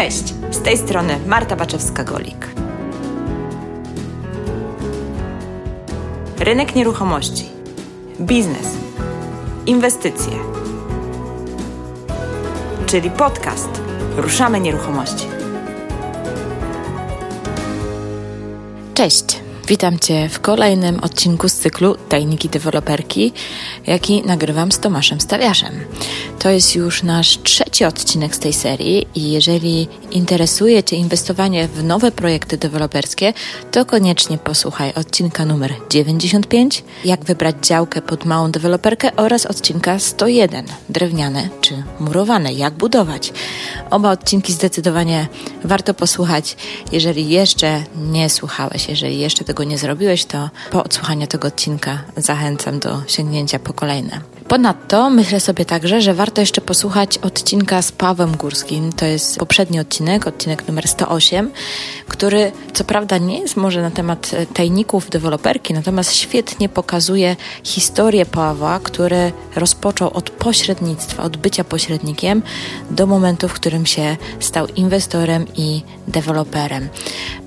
Cześć, z tej strony Marta Baczewska-Golik. Rynek nieruchomości, biznes, inwestycje, czyli podcast Ruszamy Nieruchomości. Cześć. Witam Cię w kolejnym odcinku z cyklu Tajniki Deweloperki, jaki nagrywam z Tomaszem Stawiaszem. To jest już nasz trzeci odcinek z tej serii i jeżeli interesuje Cię inwestowanie w nowe projekty deweloperskie, to koniecznie posłuchaj odcinka numer 95, jak wybrać działkę pod małą deweloperkę oraz odcinka 101, drewniane czy murowane, jak budować. Oba odcinki zdecydowanie warto posłuchać, jeżeli jeszcze nie słuchałeś, jeżeli jeszcze tego nie zrobiłeś, to po odsłuchaniu tego odcinka zachęcam do sięgnięcia po kolejne. Ponadto myślę sobie także, że warto jeszcze posłuchać odcinka z Pawłem Górskim. To jest poprzedni odcinek, odcinek numer 108, który co prawda nie jest może na temat e, tajników deweloperki, natomiast świetnie pokazuje historię Pawła, który rozpoczął od pośrednictwa, od bycia pośrednikiem do momentu, w którym się stał inwestorem i deweloperem.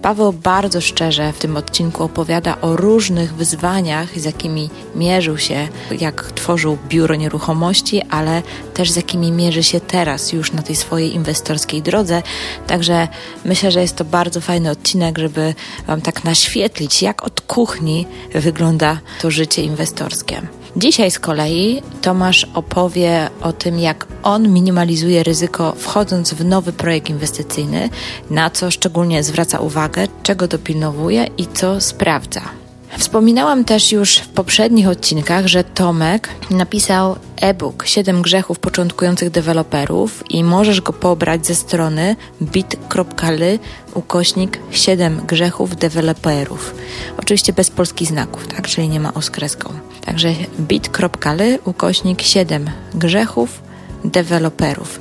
Paweł bardzo szczerze w tym odcinku opowiada o różnych wyzwaniach, z jakimi mierzył się, jak tworzył biuro nieruchomości, ale też z jakimi mierzy się teraz już na tej swojej inwestorskiej drodze. Także myślę, że jest to bardzo fajny odcinek, żeby Wam tak naświetlić, jak od kuchni wygląda to życie inwestorskie. Dzisiaj z kolei Tomasz opowie o tym, jak on minimalizuje ryzyko wchodząc w nowy projekt inwestycyjny, na co szczególnie zwraca uwagę, czego dopilnowuje i co sprawdza. Wspominałam też już w poprzednich odcinkach, że Tomek napisał e-book 7 grzechów początkujących deweloperów i możesz go pobrać ze strony bit.ly ukośnik 7 grzechów deweloperów. Oczywiście bez polskich znaków, tak? Czyli nie ma oskreską. Także bit.ly ukośnik 7 grzechów deweloperów.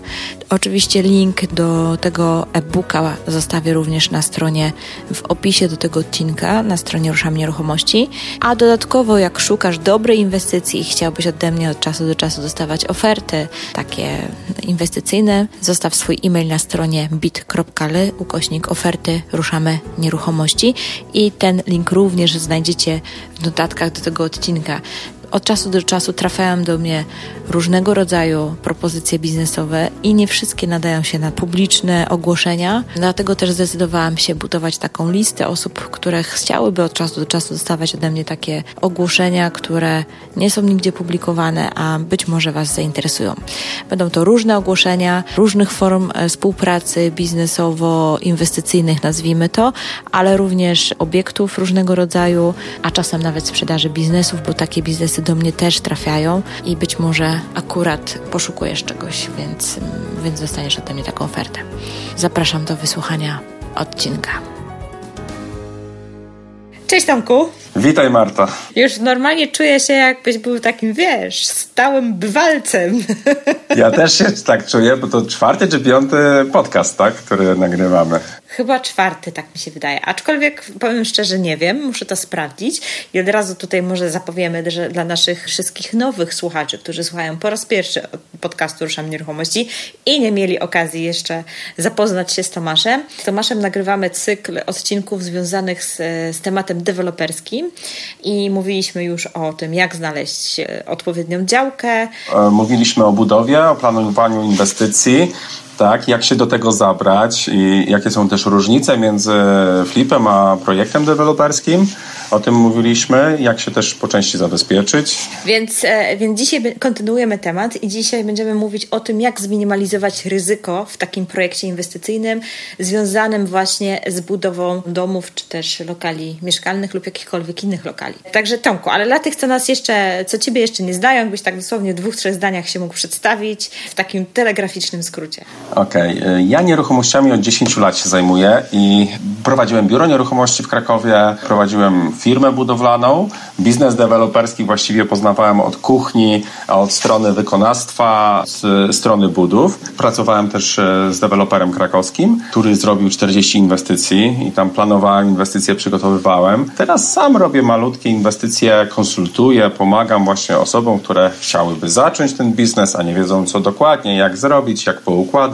Oczywiście link do tego e-booka zostawię również na stronie, w opisie do tego odcinka, na stronie Ruszam Nieruchomości. A dodatkowo, jak szukasz dobrej inwestycji i chciałbyś ode mnie od czasu do czasu dostawać oferty takie inwestycyjne, zostaw swój e-mail na stronie bit.ly ukośnik oferty Ruszamy Nieruchomości i ten link również znajdziecie w notatkach do tego odcinka od czasu do czasu trafiają do mnie różnego rodzaju propozycje biznesowe i nie wszystkie nadają się na publiczne ogłoszenia. Dlatego też zdecydowałam się budować taką listę osób, które chciałyby od czasu do czasu dostawać ode mnie takie ogłoszenia, które nie są nigdzie publikowane, a być może Was zainteresują. Będą to różne ogłoszenia, różnych form e, współpracy biznesowo-inwestycyjnych, nazwijmy to, ale również obiektów różnego rodzaju, a czasem nawet sprzedaży biznesów, bo takie biznesy do mnie też trafiają i być może akurat poszukujesz czegoś, więc, więc dostaniesz ode mnie taką ofertę. Zapraszam do wysłuchania odcinka. Cześć Tomku. Witaj Marta. Już normalnie czuję się jakbyś był takim, wiesz, stałym bywalcem. Ja też się tak czuję, bo to czwarty czy piąty podcast, tak, który nagrywamy. Chyba czwarty, tak mi się wydaje. Aczkolwiek powiem szczerze, nie wiem, muszę to sprawdzić. I od razu tutaj może zapowiemy, że dla naszych wszystkich nowych słuchaczy, którzy słuchają po raz pierwszy podcastu Ruszam Nieruchomości i nie mieli okazji jeszcze zapoznać się z Tomaszem. Z Tomaszem nagrywamy cykl odcinków związanych z, z tematem deweloperskim i mówiliśmy już o tym, jak znaleźć e, odpowiednią działkę. E, mówiliśmy o budowie, o planowaniu inwestycji tak? Jak się do tego zabrać i jakie są też różnice między flipem a projektem deweloperskim. O tym mówiliśmy, jak się też po części zabezpieczyć. Więc, e, więc dzisiaj kontynuujemy temat i dzisiaj będziemy mówić o tym, jak zminimalizować ryzyko w takim projekcie inwestycyjnym związanym właśnie z budową domów czy też lokali mieszkalnych lub jakichkolwiek innych lokali. Także Tomku, ale dla tych, co nas jeszcze, co Ciebie jeszcze nie znają, jakbyś tak dosłownie w dwóch, trzech zdaniach się mógł przedstawić w takim telegraficznym skrócie. Okej, okay. ja nieruchomościami od 10 lat się zajmuję i prowadziłem biuro nieruchomości w Krakowie, prowadziłem firmę budowlaną. Biznes deweloperski właściwie poznawałem od kuchni, od strony wykonawstwa, z strony budów. Pracowałem też e, z deweloperem krakowskim, który zrobił 40 inwestycji i tam planowałem inwestycje, przygotowywałem. Teraz sam robię malutkie inwestycje, konsultuję, pomagam właśnie osobom, które chciałyby zacząć ten biznes, a nie wiedzą co dokładnie, jak zrobić, jak poukładać.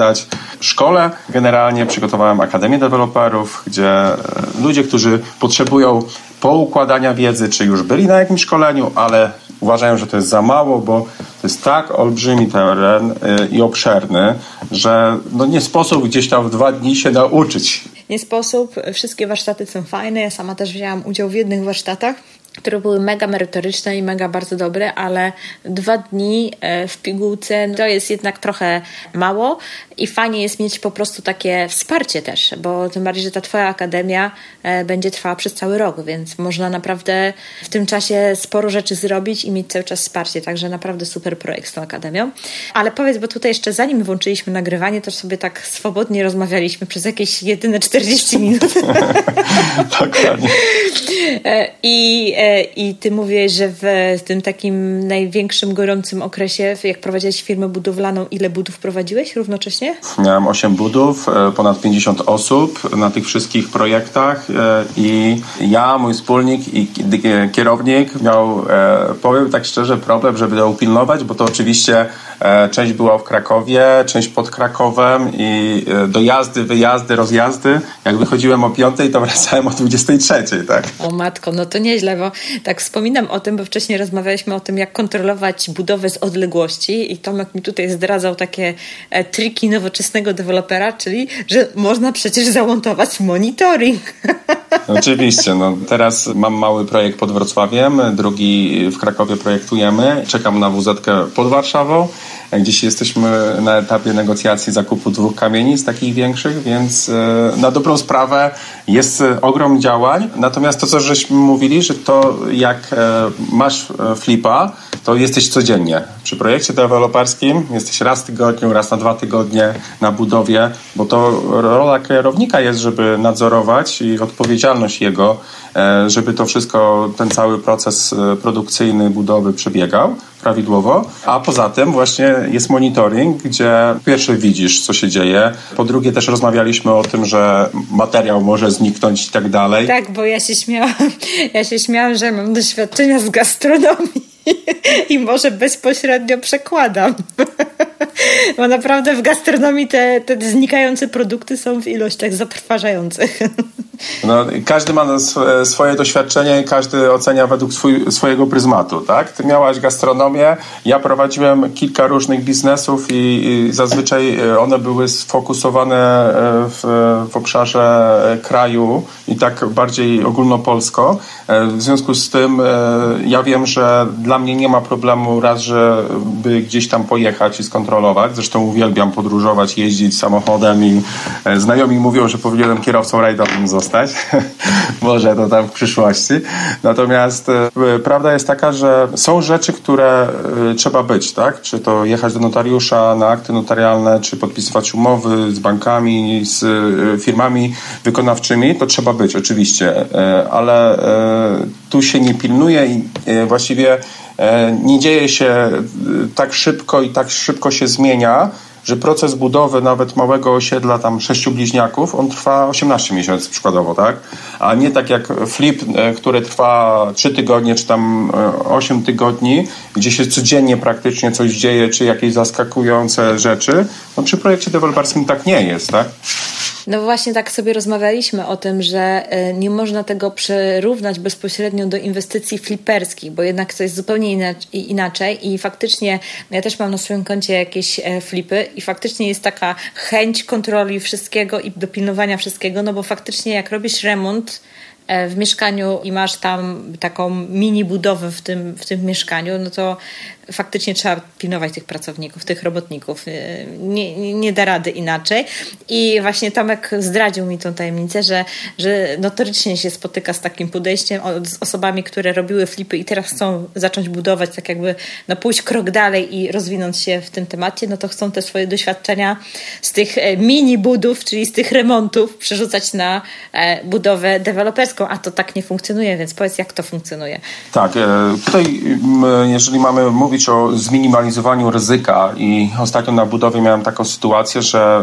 Szkole generalnie przygotowałem Akademię Deweloperów, gdzie e, ludzie, którzy potrzebują poukładania wiedzy, czy już byli na jakimś szkoleniu, ale uważają, że to jest za mało, bo to jest tak olbrzymi teren y, i obszerny, że no nie sposób gdzieś tam w dwa dni się nauczyć. Nie sposób. Wszystkie warsztaty są fajne. Ja sama też wzięłam udział w jednych warsztatach które były mega merytoryczne i mega bardzo dobre, ale dwa dni e, w pigułce to jest jednak trochę mało i fajnie jest mieć po prostu takie wsparcie też, bo tym bardziej, że ta Twoja akademia e, będzie trwała przez cały rok, więc można naprawdę w tym czasie sporo rzeczy zrobić i mieć cały czas wsparcie, także naprawdę super projekt z tą akademią. Ale powiedz, bo tutaj jeszcze zanim włączyliśmy nagrywanie, to sobie tak swobodnie rozmawialiśmy przez jakieś jedyne 40 minut. Dokładnie. E, I i ty mówisz, że w tym takim największym, gorącym okresie, jak prowadziłeś firmę budowlaną, ile budów prowadziłeś równocześnie? Miałem 8 budów, e, ponad 50 osób na tych wszystkich projektach e, i ja, mój wspólnik i kierownik miał, e, powiem tak szczerze, problem, żeby to upilnować, bo to oczywiście część była w Krakowie, część pod Krakowem i dojazdy, wyjazdy, rozjazdy. Jak wychodziłem o 5, to wracałem o 23, tak? O matko, no to nieźle, bo tak wspominam o tym, bo wcześniej rozmawialiśmy o tym, jak kontrolować budowę z odległości i Tomek mi tutaj zdradzał takie e, triki nowoczesnego dewelopera, czyli, że można przecież zamontować monitoring. Oczywiście. No, teraz mam mały projekt pod Wrocławiem, drugi w Krakowie projektujemy. Czekam na WZ pod Warszawą. Gdzieś jesteśmy na etapie negocjacji zakupu dwóch kamienic takich większych, więc e, na dobrą sprawę jest ogrom działań. Natomiast to, co żeśmy mówili, że to jak e, masz e, flipa, to jesteś codziennie. Przy projekcie deweloperskim jesteś raz w tygodniu, raz na dwa tygodnie na budowie, bo to rola kierownika jest, żeby nadzorować i odpowiedzialność jego, e, żeby to wszystko, ten cały proces produkcyjny budowy przebiegał prawidłowo, a poza tym właśnie jest monitoring, gdzie pierwsze widzisz, co się dzieje, po drugie też rozmawialiśmy o tym, że materiał może zniknąć i tak dalej. Tak, bo ja się śmiałam, ja się śmiałam, że mam doświadczenia z gastronomii i może bezpośrednio przekładam. Bo naprawdę w gastronomii te, te znikające produkty są w ilościach zatrważających. No, każdy ma swoje doświadczenie i każdy ocenia według swój, swojego pryzmatu, tak? Ty miałaś gastronomię, ja prowadziłem kilka różnych biznesów i, i zazwyczaj e, one były sfokusowane e, w, w obszarze kraju i tak bardziej ogólnopolsko. E, w związku z tym ja wiem, że dla mnie nie ma problemu raz, żeby gdzieś tam pojechać i skontrolować. Zresztą uwielbiam podróżować, jeździć samochodem i znajomi mówią, że powinienem kierowcą rajdowym zostać zostać. Może to tam w przyszłości. Natomiast e, prawda jest taka, że są rzeczy, które e, trzeba być, tak? Czy to jechać do notariusza na akty notarialne, czy podpisywać umowy z bankami, z e, firmami wykonawczymi, to trzeba być, oczywiście. Ale tu się nie pilnuje i właściwie nie dzieje się tak szybko i tak szybko się zmienia, że proces budowy nawet małego osiedla, tam sześciu bliźniaków, on trwa 18 miesięcy przykładowo, tak? A nie tak jak flip, e, który trwa 3 tygodnie, czy tam 8 e, tygodni, gdzie się codziennie praktycznie coś dzieje, czy jakieś zaskakujące rzeczy. No przy projekcie deweloperskim tak nie jest, tak? No właśnie tak sobie rozmawialiśmy o tym, że e, nie można tego przyrównać bezpośrednio do inwestycji fliperskich, bo jednak to jest zupełnie inaczej i faktycznie no ja też mam na swoim koncie jakieś e, flipy i faktycznie jest taka chęć kontroli wszystkiego i dopilnowania wszystkiego, no bo faktycznie jak robisz remont, E, w mieszkaniu i masz tam taką mini budowę w tym, w tym mieszkaniu, no to faktycznie trzeba pilnować tych pracowników, tych robotników. Nie, nie da rady inaczej. I właśnie Tomek zdradził mi tą tajemnicę, że, że notorycznie się spotyka z takim podejściem z osobami, które robiły flipy i teraz chcą zacząć budować, tak jakby no, pójść krok dalej i rozwinąć się w tym temacie, no to chcą te swoje doświadczenia z tych e, mini budów, czyli z tych remontów przerzucać na e, budowę deweloperską, a to tak nie funkcjonuje, więc powiedz, jak to funkcjonuje. Tak, e, tutaj jeżeli mamy mówić o zminimalizowaniu ryzyka i ostatnio na budowie miałem taką sytuację, że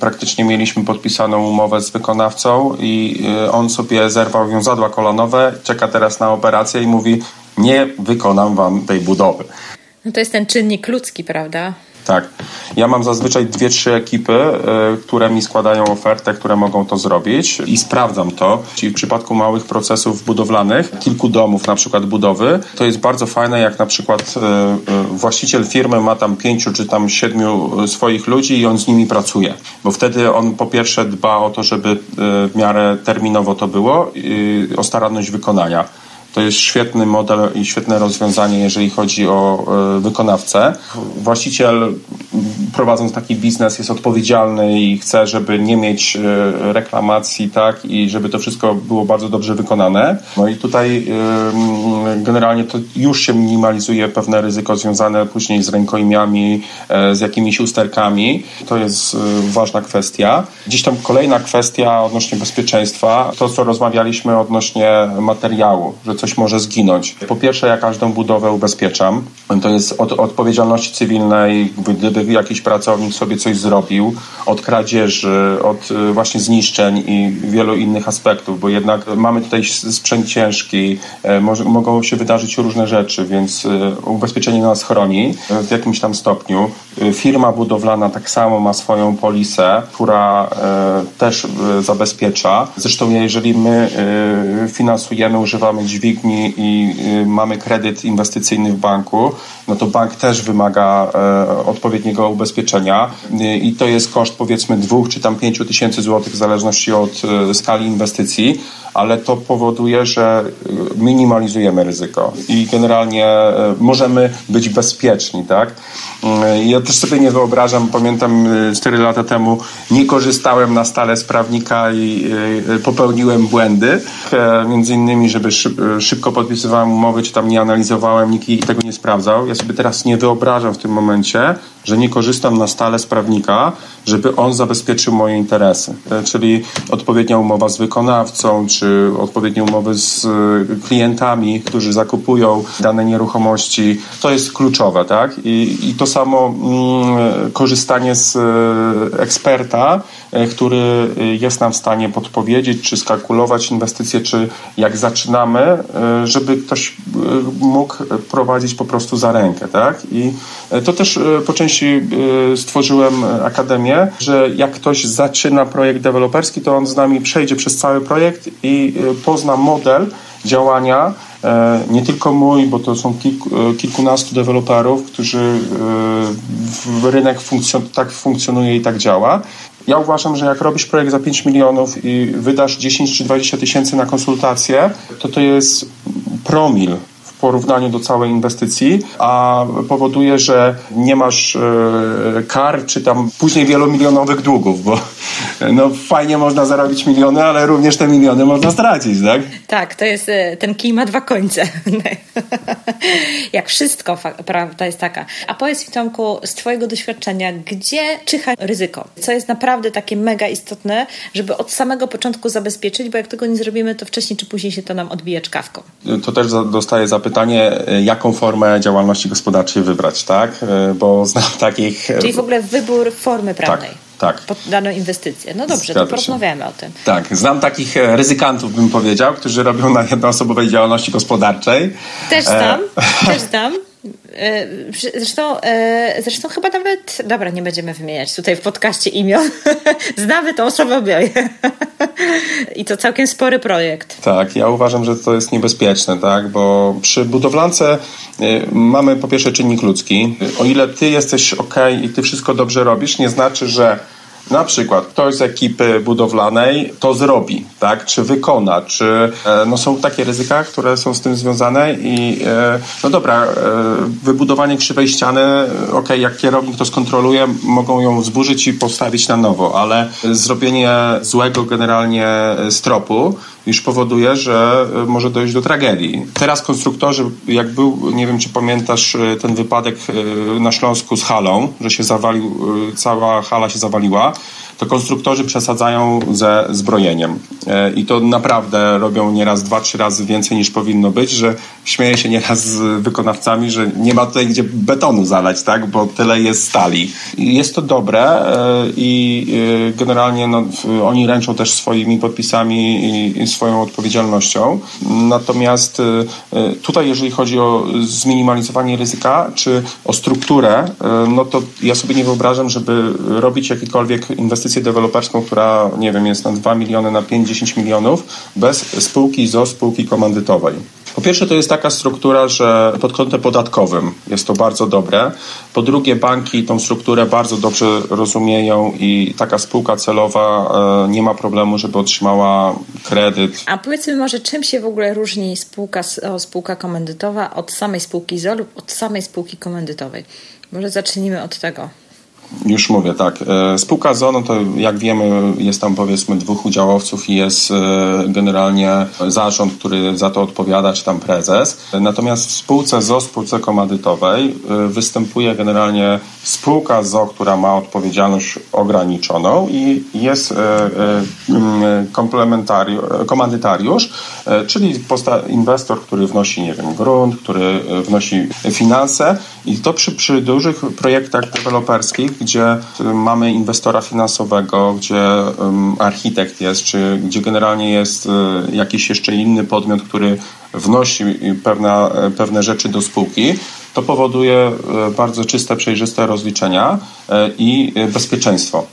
praktycznie mieliśmy podpisaną umowę z wykonawcą i on sobie zerwał wiązadła kolanowe, czeka teraz na operację i mówi nie wykonam wam tej budowy. No to jest ten czynnik ludzki, prawda? Tak. Ja mam zazwyczaj dwie, trzy ekipy, y, które mi składają ofertę, które mogą to zrobić i sprawdzam to. Czyli w przypadku małych procesów budowlanych, kilku domów na przykład budowy, to jest bardzo fajne, jak na przykład y, y, właściciel firmy ma tam pięciu czy tam siedmiu swoich ludzi i on z nimi pracuje. Bo wtedy on po pierwsze dba o to, żeby w miarę terminowo to było, o staranność wykonania. To jest świetny model i świetne rozwiązanie, jeżeli chodzi o e, wykonawcę. Właściciel prowadząc taki biznes jest odpowiedzialny i chce, żeby nie mieć e, reklamacji, tak, i żeby to wszystko było bardzo dobrze wykonane. No i tutaj e, generalnie to już się minimalizuje pewne ryzyko związane później z rękojmiami, z jakimiś usterkami. To jest ważna kwestia. Gdzieś tam kolejna kwestia odnośnie bezpieczeństwa, to co rozmawialiśmy odnośnie materiału, że coś może zginąć. Po pierwsze, ja każdą budowę ubezpieczam. To jest od odpowiedzialności cywilnej, gdyby jakiś pracownik sobie coś zrobił, od kradzieży, od y, właśnie zniszczeń i wielu innych aspektów, bo jednak mamy tutaj sprzęt ciężki, e, mogą się wydarzyć różne rzeczy, więc y, ubezpieczenie nas chroni w jakimś tam stopniu. Firma budowlana tak samo ma swoją polisę, która e, też zabezpiecza. Zresztą jeżeli my finansujemy, używamy dźwigni, dłużni i y, mamy kredyt inwestycyjny w banku, no to bank też wymaga e, odpowiedniego ubezpieczenia y, i to jest koszt powiedzmy dwóch czy tam pięciu tysięcy złotych w zależności od e, skali inwestycji, ale to powoduje, że y, minimalizujemy ryzyko i generalnie e, możemy być bezpieczni, tak? Ja też sobie nie wyobrażam, pamiętam 4 lata temu nie korzystałem na stale z prawnika i popełniłem błędy, między innymi, żeby szybko podpisywałem umowy, czy tam nie analizowałem, nikt tego nie sprawdzał. Ja sobie teraz nie wyobrażam w tym momencie, że nie korzystam na stale z prawnika, żeby on zabezpieczył moje interesy. E, czyli odpowiednia umowa z wykonawcą, czy odpowiednie umowy z e, klientami, którzy zakupują dane nieruchomości. To jest kluczowe, tak? I, i to samo mm, korzystanie z e, eksperta, który jest nam w stanie podpowiedzieć, czy skalkulować inwestycje, czy jak zaczynamy, żeby ktoś mógł prowadzić po prostu za rękę, tak? I to też po części stworzyłem akademię, że jak ktoś zaczyna projekt deweloperski, to on z nami przejdzie przez cały projekt i y, pozna model działania e, nie tylko mój, bo to są kilku, e, kilkunastu deweloperów, którzy w rynek funkcjon tak funkcjonuje i tak działa. Ja uważam, że jak robisz projekt za 5 milionów i wydasz 10 czy 20 tysięcy na konsultacje, to to jest promil porównaniu do całej inwestycji, a powoduje, że nie masz e, kar, czy tam później wielomilionowych długów, bo no fajnie można zarobić miliony, ale również te miliony można stracić, tak? Tak, to jest, e, ten kij ma dwa końce. Jak wszystko, prawda jest taka. A powiedz mi Tomku, z twojego doświadczenia, gdzie czyha ryzyko? Co jest naprawdę takie mega istotne, żeby od samego początku zabezpieczyć, bo jak tego nie zrobimy, to wcześniej czy później się to nam odbije czkawką. To też dostaję zapytanie pytanie, jaką formę działalności gospodarczej wybrać, tak? E, bo znam takich... Czyli w ogóle wybór formy tak, prawnej. Tak. Pod daną inwestycję. No dobrze, Zgadza to porozmawiamy się. o tym. Tak, znam takich e, ryzykantów, bym powiedział, którzy robią na jednoosobowej działalności gospodarczej. Też znam, e... też znam. E, zresztą, e, zresztą chyba nawet, dobra, nie będziemy wymieniać tutaj w podcaście imion. Znamy tą osobę obie. I to całkiem spory projekt. Tak, ja uważam, że to jest niebezpieczne, tak, bo przy budowlance e, mamy po pierwsze czynnik ludzki. O ile ty jesteś ok i ty wszystko dobrze robisz, nie znaczy, że Na przykład ktoś z ekipy budowlanej to zrobi, tak? Czy wykona, czy e, no są takie ryzyka, które są z tym związane i e, no dobra, e, wybudowanie krzywej ściany, ok, jak kierownik to skontroluje, mogą ją zburzyć i postawić na nowo, ale zrobienie złego generalnie stropu już powoduje, że może dojść do tragedii. Teraz konstruktorzy, jak był, nie wiem czy pamiętasz ten wypadek na Śląsku z halą, że się zawalił, cała hala się zawaliła, to konstruktorzy przesadzają ze zbrojeniem. E, I to naprawdę robią nieraz dwa, trzy razy więcej niż powinno być, że śmieję się nieraz z wykonawcami, że nie ma tutaj gdzie betonu zalać, tak? bo tyle jest stali. I jest to dobre e, i e, generalnie no, oni ręczą też swoimi podpisami i swoją odpowiedzialnością. Natomiast tutaj, jeżeli chodzi o zminimalizowanie ryzyka, czy o strukturę, no to ja sobie nie wyobrażam, żeby robić jakiekolwiek inwestycje inwestycję deweloperską, która, nie wiem, jest na 2 miliony, na 5-10 milionów, bez spółki ZO, spółki komandytowej. Po pierwsze, to jest taka struktura, że pod kątem podatkowym jest to bardzo dobre. Po drugie, banki tą strukturę bardzo dobrze rozumieją i taka spółka celowa e, nie ma problemu, żeby otrzymała kredyt. A powiedzmy może, czym się w ogóle różni spółka, spółka komandytowa od samej spółki ZO lub od samej spółki komandytowej? Może zacznijmy od tego. Już mówię, tak. E, spółka ZO, no to jak wiemy, jest tam powiedzmy dwóch udziałowców i jest e, generalnie zarząd, który za to odpowiada, czy tam prezes. Natomiast w spółce ZO, spółce komandytowej e, występuje generalnie spółka ZO, która ma odpowiedzialność ograniczoną i jest komandytariusz, czyli inwestor, który wnosi, nie wiem, grunt, który wnosi finanse i to przy, przy dużych projektach deweloperskich gdzie y, mamy inwestora finansowego, gdzie architekt jest, czy gdzie generalnie jest y, jakiś jeszcze inny podmiot, który wnosi pewne, pewne rzeczy do spółki, to powoduje y, bardzo czyste, przejrzyste rozliczenia i bezpieczeństwo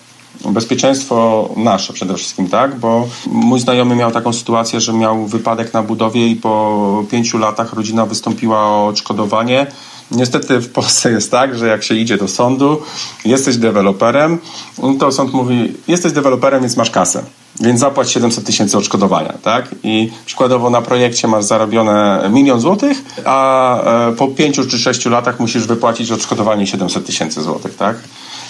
bezpieczeństwo nasze przede wszystkim, tak? Bo mój znajomy miał taką sytuację, że miał wypadek na budowie i po pięciu latach rodzina wystąpiła o odszkodowanie Niestety w Polsce jest tak, że jak się idzie do sądu, jesteś deweloperem, to sąd mówi, jesteś deweloperem, więc masz kasę. Więc zapłać 700 tysięcy odszkodowania, tak? I przykładowo na projekcie masz zarobione milion złotych, a e, po pięciu czy sześciu latach musisz wypłacić odszkodowanie 700 tysięcy złotych, tak?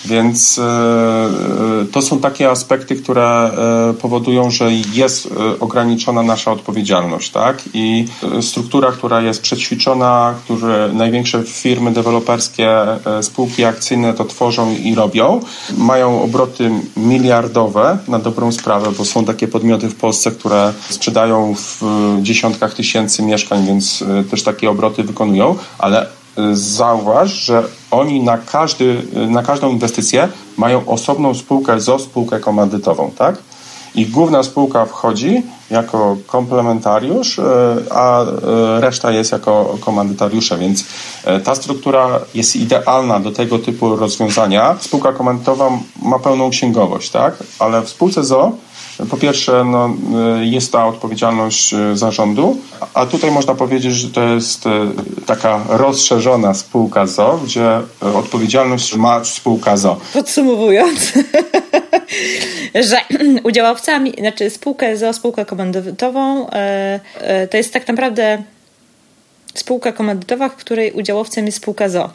Więc e, e, to są takie aspekty, które e, powodują, że jest ograniczona nasza odpowiedzialność, tak? I struktura, która jest przećwiczona, które największe firmy deweloperskie, spółki akcyjne to tworzą i robią, mają obroty miliardowe na dobrą sprawę, bo są takie podmioty w Polsce, które sprzedają w dziesiątkach tysięcy mieszkań, więc też takie obroty wykonują, ale zauważ, że oni na, każdy, na każdą inwestycję mają osobną spółkę ZO, spółkę komandytową, tak? I główna spółka wchodzi jako komplementariusz, e, a e, reszta jest jako komandytariusze, więc e, ta struktura jest idealna do tego typu rozwiązania. Spółka komandytowa ma pełną księgowość, tak? Ale w spółce ZO po pierwsze, no, y, jest ta odpowiedzialność y, zarządu, a tutaj można powiedzieć, że to jest y, taka rozszerzona spółka ZO, gdzie odpowiedzialność ma spółka ZO. Podsumowując, że udziałowcami, znaczy spółkę ZO, spółkę komandytową, to jest tak naprawdę spółka komandytowa, w której udziałowcem jest spółka ZO.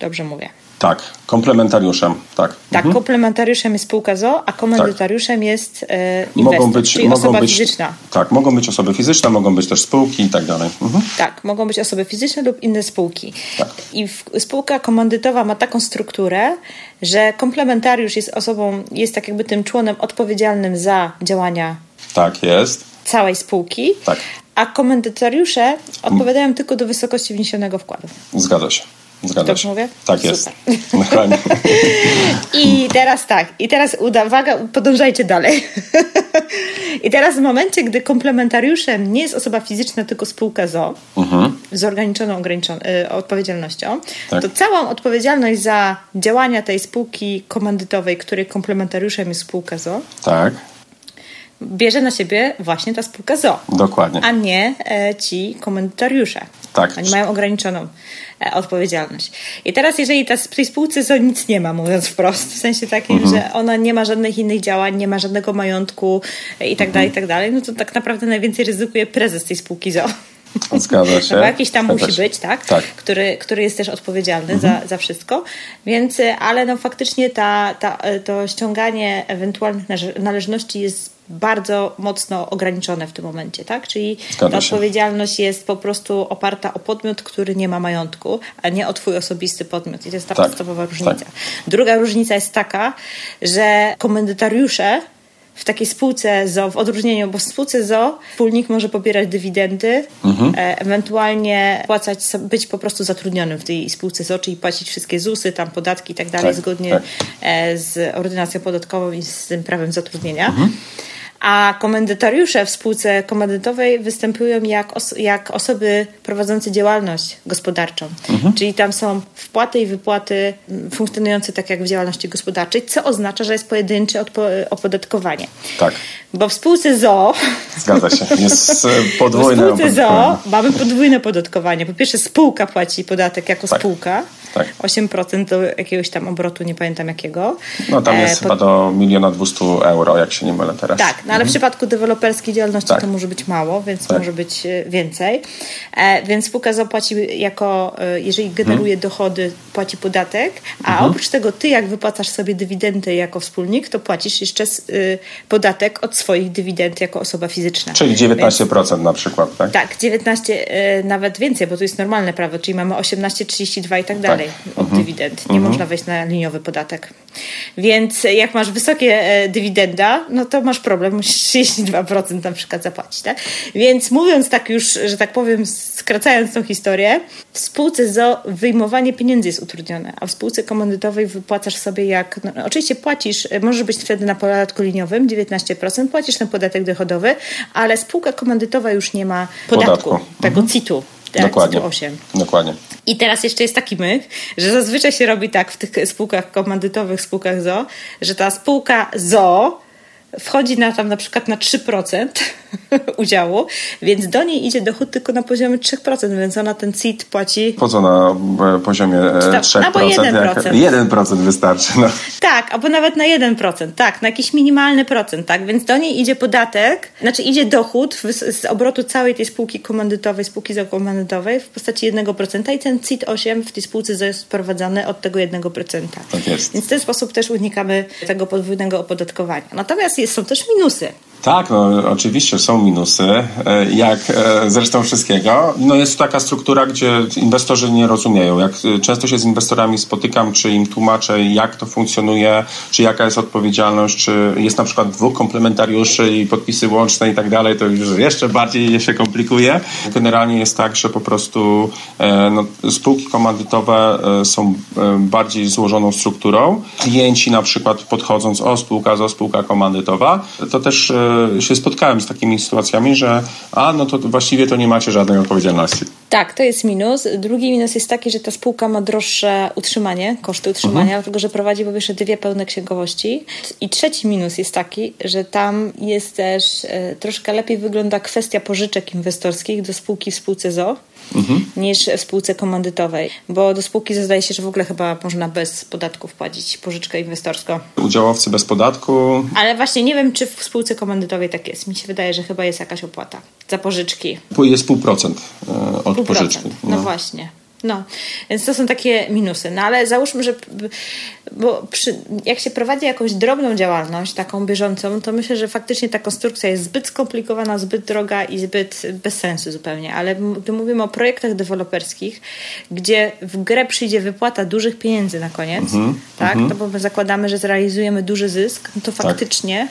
Dobrze mówię. Tak, komplementariuszem, tak. Tak, mhm. komplementariuszem jest spółka ZO, a komandytariuszem tak. jest e, inwestor, mogą być, mogą osoba być, fizyczna. Tak, mogą być osoby fizyczne, mogą być też spółki i tak dalej. Mhm. Tak, mogą być osoby fizyczne lub inne spółki. Tak. I w, spółka komandytowa ma taką strukturę, że komplementariusz jest osobą, jest tak jakby tym członem odpowiedzialnym za działania tak jest. całej spółki, tak. a komandytariusze odpowiadają tylko do wysokości wniesionego wkładu. Zgadza się. Zgadza Dobrze mówię? Tak jest. Dokładnie. I teraz tak, i teraz uwaga, podążajcie dalej. I teraz w momencie, gdy komplementariuszem nie jest osoba fizyczna, tylko spółka ZO mhm. z ograniczoną y, odpowiedzialnością, tak. to całą odpowiedzialność za działania tej spółki komandytowej, której komplementariuszem jest spółka ZO, tak bierze na siebie właśnie ta spółka ZO. Dokładnie. A nie e, ci komentariusze. Tak. Oni mają ograniczoną e, odpowiedzialność. I teraz, jeżeli ta, w tej spółce ZO nic nie ma, mówiąc wprost, w sensie takim, Mhm. że ona nie ma żadnych innych działań, nie ma żadnego majątku e, i tak dalej, i tak dalej, no to tak naprawdę najwięcej ryzykuje prezes tej spółki ZO. Zgadza się. No bo jakiś tam Zgadza musi się. być, tak? Tak. Który, który jest też odpowiedzialny za, za wszystko. Więc, y, ale no faktycznie ta, ta, y, to ściąganie ewentualnych należności jest bardzo mocno ograniczone w tym momencie, tak? Czyli Zgadza ta się. odpowiedzialność jest po prostu oparta o podmiot, który nie ma majątku, a nie o twój osobisty podmiot. I to jest ta Tak, podstawowa różnica. tak. Druga różnica jest taka, że komendytariusze w takiej spółce ZO, w odróżnieniu, bo w spółce ZO wspólnik może pobierać dywidendy, Mhm. e, ewentualnie płacać, być po prostu zatrudnionym w tej spółce ZO, czyli płacić wszystkie ZUSy, tam podatki i tak dalej, Tak, zgodnie tak. e, z ordynacją podatkową i z tym prawem zatrudnienia. Mhm. A komendytariusze w spółce komandytowej występują jak, os- jak osoby prowadzące działalność gospodarczą. Mhm. Czyli tam są wpłaty i wypłaty mm, funkcjonujące tak jak w działalności gospodarczej, co oznacza, że jest pojedyncze opodatkowanie. Tak. Bo w spółce ZO Zgadza się. Jest e, w podwójne spółce ZO mamy podwójne podatkowanie. Po pierwsze spółka płaci podatek jako Tak. spółka. Tak. 8% do jakiegoś tam obrotu, nie pamiętam jakiego. No tam E, jest po- chyba do miliona dwustu euro, jak się nie mylę teraz. Tak, no ale w przypadku deweloperskiej działalności Tak. to może być mało, więc Tak. może być e, więcej. E, więc spółka zapłaci jako, e, jeżeli generuje Mhm. dochody, płaci podatek, a oprócz tego ty, jak wypłacasz sobie dywidendy jako wspólnik, to płacisz jeszcze y, podatek od swoich dywidend jako osoba fizyczna. Czyli 19% na przykład, tak? Tak, 19, e, nawet więcej, bo to jest normalne prawo, czyli mamy 18, 32 i tak dalej od dywidend. Nie można wejść na liniowy podatek. Więc jak masz wysokie dywidenda, no to masz problem, musisz 32% na przykład zapłacić. Tak? Więc mówiąc tak już, że tak powiem, skracając tą historię, w spółce ZO wyjmowanie pieniędzy jest utrudnione, a w spółce komandytowej wypłacasz sobie jak, no, oczywiście płacisz, e, możesz być wtedy na podatku liniowym 19%, płacisz ten podatek dochodowy, ale spółka komandytowa już nie ma podatku, Podatku. tego CIT-u. Tak, Dokładnie. CIT-u 8. Dokładnie. I teraz jeszcze jest taki myk, że zazwyczaj się robi tak w tych spółkach komandytowych, spółkach ZO, że ta spółka ZO wchodzi na tam na przykład na 3% udziału, więc do niej idzie dochód tylko na poziomie 3%, więc ona ten CIT płaci Po co na e, poziomie e, tam- 3%? albo jak 1%. 1% wystarczy. No. Tak, albo nawet na 1%, tak, na jakiś minimalny procent, tak, więc do niej idzie podatek, znaczy idzie dochód z obrotu całej tej spółki komandytowej, spółki zakomandytowej w postaci 1% i ten CIT-8 w tej spółce jest sprowadzany od tego 1%. Tak jest. Więc w ten sposób też unikamy tego podwójnego opodatkowania. Natomiast jest, są też minusy. Tak, no oczywiście są minusy, e, jak e, zresztą wszystkiego. No jest taka struktura, gdzie inwestorzy nie rozumieją. Jak e, często się z inwestorami spotykam, czy im tłumaczę, jak to funkcjonuje, czy jaka jest odpowiedzialność, czy jest na przykład dwóch komplementariuszy i podpisy łączne i tak dalej, to już jeszcze bardziej się komplikuje. Generalnie jest tak, że po prostu no, spółki komandytowe są bardziej złożoną strukturą. Klienci na przykład podchodząc o spółka, o spółka komandytowa, to też się spotkałem z takimi sytuacjami, że a no to właściwie to nie macie żadnej odpowiedzialności. Tak, to jest minus. Drugi minus jest taki, że ta spółka ma droższe utrzymanie, koszty utrzymania, Mhm. dlatego że prowadzi po pierwsze dwie pełne księgowości. I trzeci minus jest taki, że tam jest też e, troszkę lepiej wygląda kwestia pożyczek inwestorskich do spółki w spółce ZO. Mhm. niż w spółce komandytowej, bo do spółki zdaje się, że w ogóle chyba można bez podatków płacić pożyczkę inwestorską. Udziałowcy bez podatku. Ale właśnie nie wiem, czy w spółce komandytowej tak jest. Mi się wydaje, że chyba jest jakaś opłata za pożyczki. Jest pół procent e, od Pół pożyczki. procent. No. właśnie. No, więc to są takie minusy. No ale załóżmy, że bo przy, jak się prowadzi jakąś drobną działalność, taką bieżącą, to myślę, że faktycznie ta konstrukcja jest zbyt skomplikowana, zbyt droga i zbyt bez sensu zupełnie. Ale tu mówimy o projektach deweloperskich, gdzie w grę przyjdzie wypłata dużych pieniędzy na koniec, tak? To bo my zakładamy, że zrealizujemy duży zysk, no to faktycznie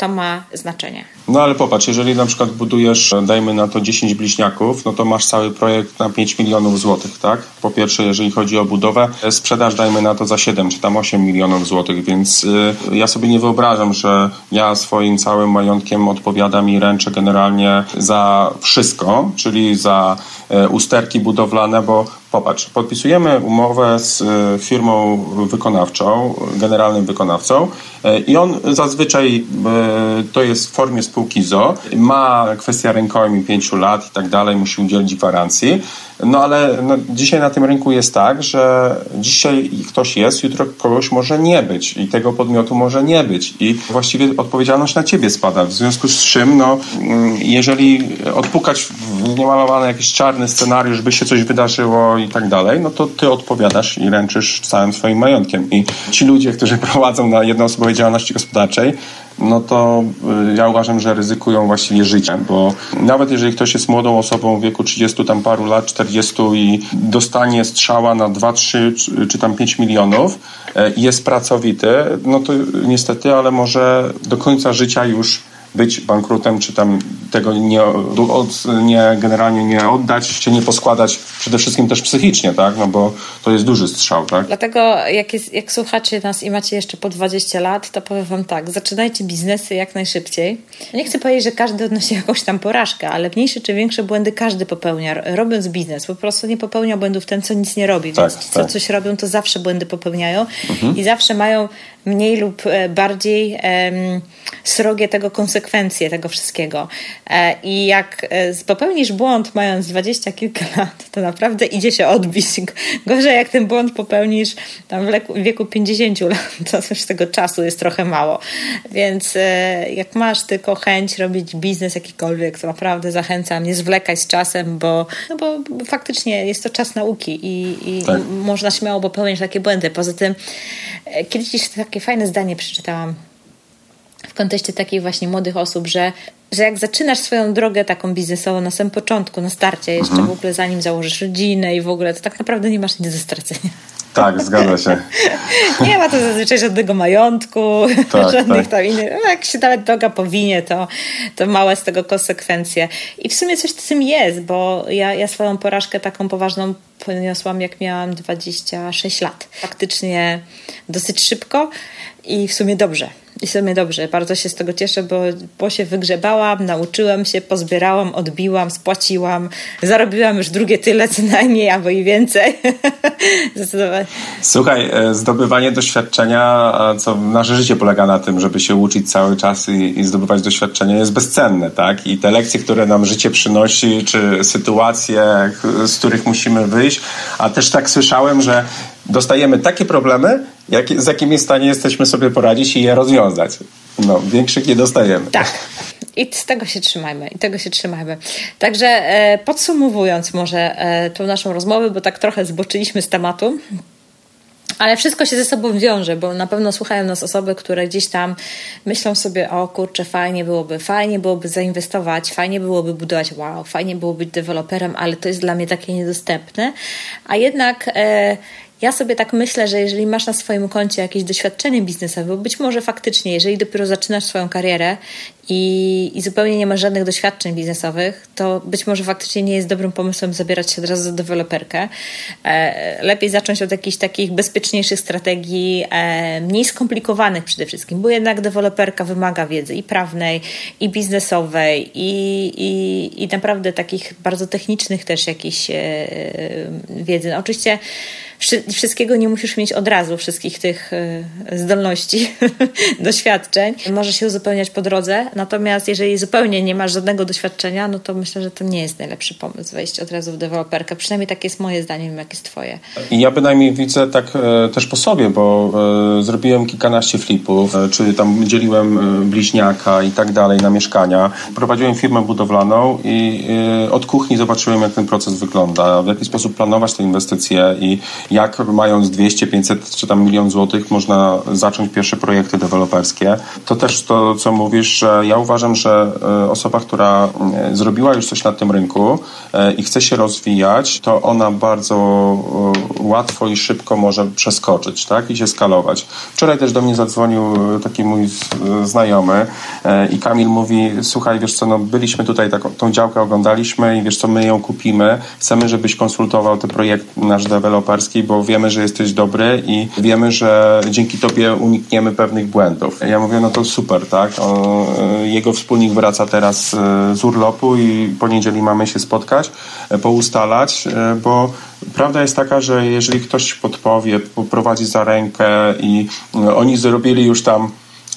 to ma znaczenie. No ale popatrz, jeżeli na przykład budujesz, e, dajmy na to 10 bliźniaków, no to masz cały projekt na 5 milionów złotych, tak? Po pierwsze, jeżeli chodzi o budowę, e, sprzedaż dajmy na to za 7 czy tam 8 milionów złotych, więc y, ja sobie nie wyobrażam, że ja swoim całym majątkiem odpowiadam i ręczę generalnie za wszystko, czyli za e, usterki budowlane, bo Popatrz, podpisujemy umowę z firmą wykonawczą, generalnym wykonawcą i on zazwyczaj e, to jest w formie spółki ZO, ma kwestia rękojmi pięciu lat i tak dalej, musi udzielić gwarancji. No ale no, dzisiaj na tym rynku jest tak, że dzisiaj ktoś jest, jutro kogoś może nie być i tego podmiotu może nie być i właściwie odpowiedzialność na ciebie spada. W związku z czym, no, mm, jeżeli odpukać w niemalowany jakiś czarny scenariusz, by się coś wydarzyło i tak dalej, no to ty odpowiadasz i ręczysz całym swoim majątkiem. I ci ludzie, którzy prowadzą na jednoosobowej działalności gospodarczej, no to y, ja uważam, że ryzykują właściwie życie, bo nawet jeżeli ktoś jest młodą osobą w wieku 30 tam paru lat, 40 i dostanie strzała na 2, 3 czy tam 5 milionów i jest pracowity, no to niestety, ale może do końca życia już być bankrutem, czy tam tego nie, od, nie generalnie nie oddać, się nie poskładać przede wszystkim też psychicznie, tak? No bo to jest duży strzał, tak? Dlatego jak, jest, jak słuchacie nas i macie jeszcze po 20 lat, to powiem wam tak, zaczynajcie biznesy jak najszybciej. Nie chcę powiedzieć, że każdy odnosi jakąś tam porażkę, ale mniejsze czy większe błędy każdy popełnia, robiąc biznes. Po prostu nie popełnia błędów ten, co nic nie robi, tak, więc tak. co coś robią, to zawsze błędy popełniają mhm. i zawsze mają mniej lub e, bardziej um, srogie tego konsekwencje tego wszystkiego. E, I jak e, popełnisz błąd mając dwadzieścia kilka lat, to naprawdę idzie się odbić. Gorzej jak ten błąd popełnisz tam w wieku 50 lat, to już tego czasu jest trochę mało. Więc jak masz tylko chęć robić biznes jakikolwiek, to naprawdę zachęcam, nie zwlekać z czasem, bo, no bo faktycznie jest to czas nauki i, i tak. można śmiało popełnić takie błędy. Poza tym kiedyś tak takie fajne zdanie przeczytałam w kontekście takich właśnie młodych osób, że, że jak zaczynasz swoją drogę taką biznesową na samym początku, na starcie, jeszcze mhm. w ogóle zanim założysz rodzinę i w ogóle, to tak naprawdę nie masz nic do stracenia. Tak, zgadza się. nie ma to zazwyczaj żadnego majątku, tak, żadnych tak. tam innych. No, jak się nawet droga powinie, to, to małe z tego konsekwencje. I w sumie coś w tym jest, bo ja, ja swoją porażkę taką poważną poniosłam, jak miałam 26 lat. Faktycznie dosyć szybko i w sumie dobrze. I w sumie dobrze, bardzo się z tego cieszę, bo, bo się wygrzebałam, nauczyłam się, pozbierałam, odbiłam, spłaciłam, zarobiłam już drugie tyle co najmniej, albo i więcej. Zdecydowanie. Słuchaj, e, zdobywanie doświadczenia, co nasze życie polega na tym, żeby się uczyć cały czas i, i zdobywać doświadczenie jest bezcenne, tak? I te lekcje, które nam życie przynosi, czy sytuacje, z których musimy wyjść, a też tak słyszałem, że dostajemy takie problemy, jak, z jakimi w stanie jesteśmy sobie poradzić i je rozwiązać. No, większych nie dostajemy. Tak. I z tego się trzymajmy, i tego się trzymajmy. Także e, podsumowując może e, tą naszą rozmowę, bo tak trochę zboczyliśmy z tematu, ale wszystko się ze sobą wiąże, bo na pewno słuchają nas osoby, które gdzieś tam myślą sobie, o kurczę, fajnie byłoby, fajnie byłoby zainwestować, fajnie byłoby budować, wow, fajnie było być deweloperem, ale to jest dla mnie takie niedostępne. A jednak e, ja sobie tak myślę, że jeżeli masz na swoim koncie jakieś doświadczenie biznesowe, być może faktycznie, jeżeli dopiero zaczynasz swoją karierę i, i zupełnie nie masz żadnych doświadczeń biznesowych, to być może faktycznie nie jest dobrym pomysłem zabierać się od razu za deweloperkę. E, lepiej zacząć od jakichś takich bezpieczniejszych strategii, e, mniej skomplikowanych przede wszystkim, bo jednak deweloperka wymaga wiedzy i prawnej, i biznesowej, i, i, i naprawdę takich bardzo technicznych też jakichś e, wiedzy. No, oczywiście wszystkiego nie musisz mieć od razu, wszystkich tych zdolności, doświadczeń. Możesz się uzupełniać po drodze, natomiast jeżeli zupełnie nie masz żadnego doświadczenia, no to myślę, że to nie jest najlepszy pomysł wejść od razu w deweloperkę. Przynajmniej takie jest moje zdanie, nie wiem jakie jest twoje. Ja bynajmniej widzę tak e, też po sobie, bo e, zrobiłem kilkanaście flipów, e, czyli tam dzieliłem e, bliźniaka i tak dalej na mieszkania. Prowadziłem firmę budowlaną i e, od kuchni zobaczyłem, jak ten proces wygląda, w jaki sposób planować te inwestycje i jak mając 200, 500 czy tam milion złotych można zacząć pierwsze projekty deweloperskie. To też to, co mówisz, że ja uważam, że e, osoba, która e, zrobiła już coś na tym rynku e, i chce się rozwijać, to ona bardzo łatwo i szybko może przeskoczyć tak? i się skalować. Wczoraj też do mnie zadzwonił taki mój znajomy i Kamil mówi, słuchaj, wiesz co, no byliśmy tutaj, taką, tą działkę oglądaliśmy i wiesz co, my ją kupimy. Chcemy, żebyś konsultował ten projekt nasz deweloperski, bo wiemy, że jesteś dobry i wiemy, że dzięki tobie unikniemy pewnych błędów. Ja mówię, no to super, tak? Jego wspólnik wraca teraz e, z urlopu i poniedzieli mamy się spotkać, e, poustalać, e, bo prawda jest taka, że jeżeli ktoś podpowie, poprowadzi za rękę i oni zrobili już tam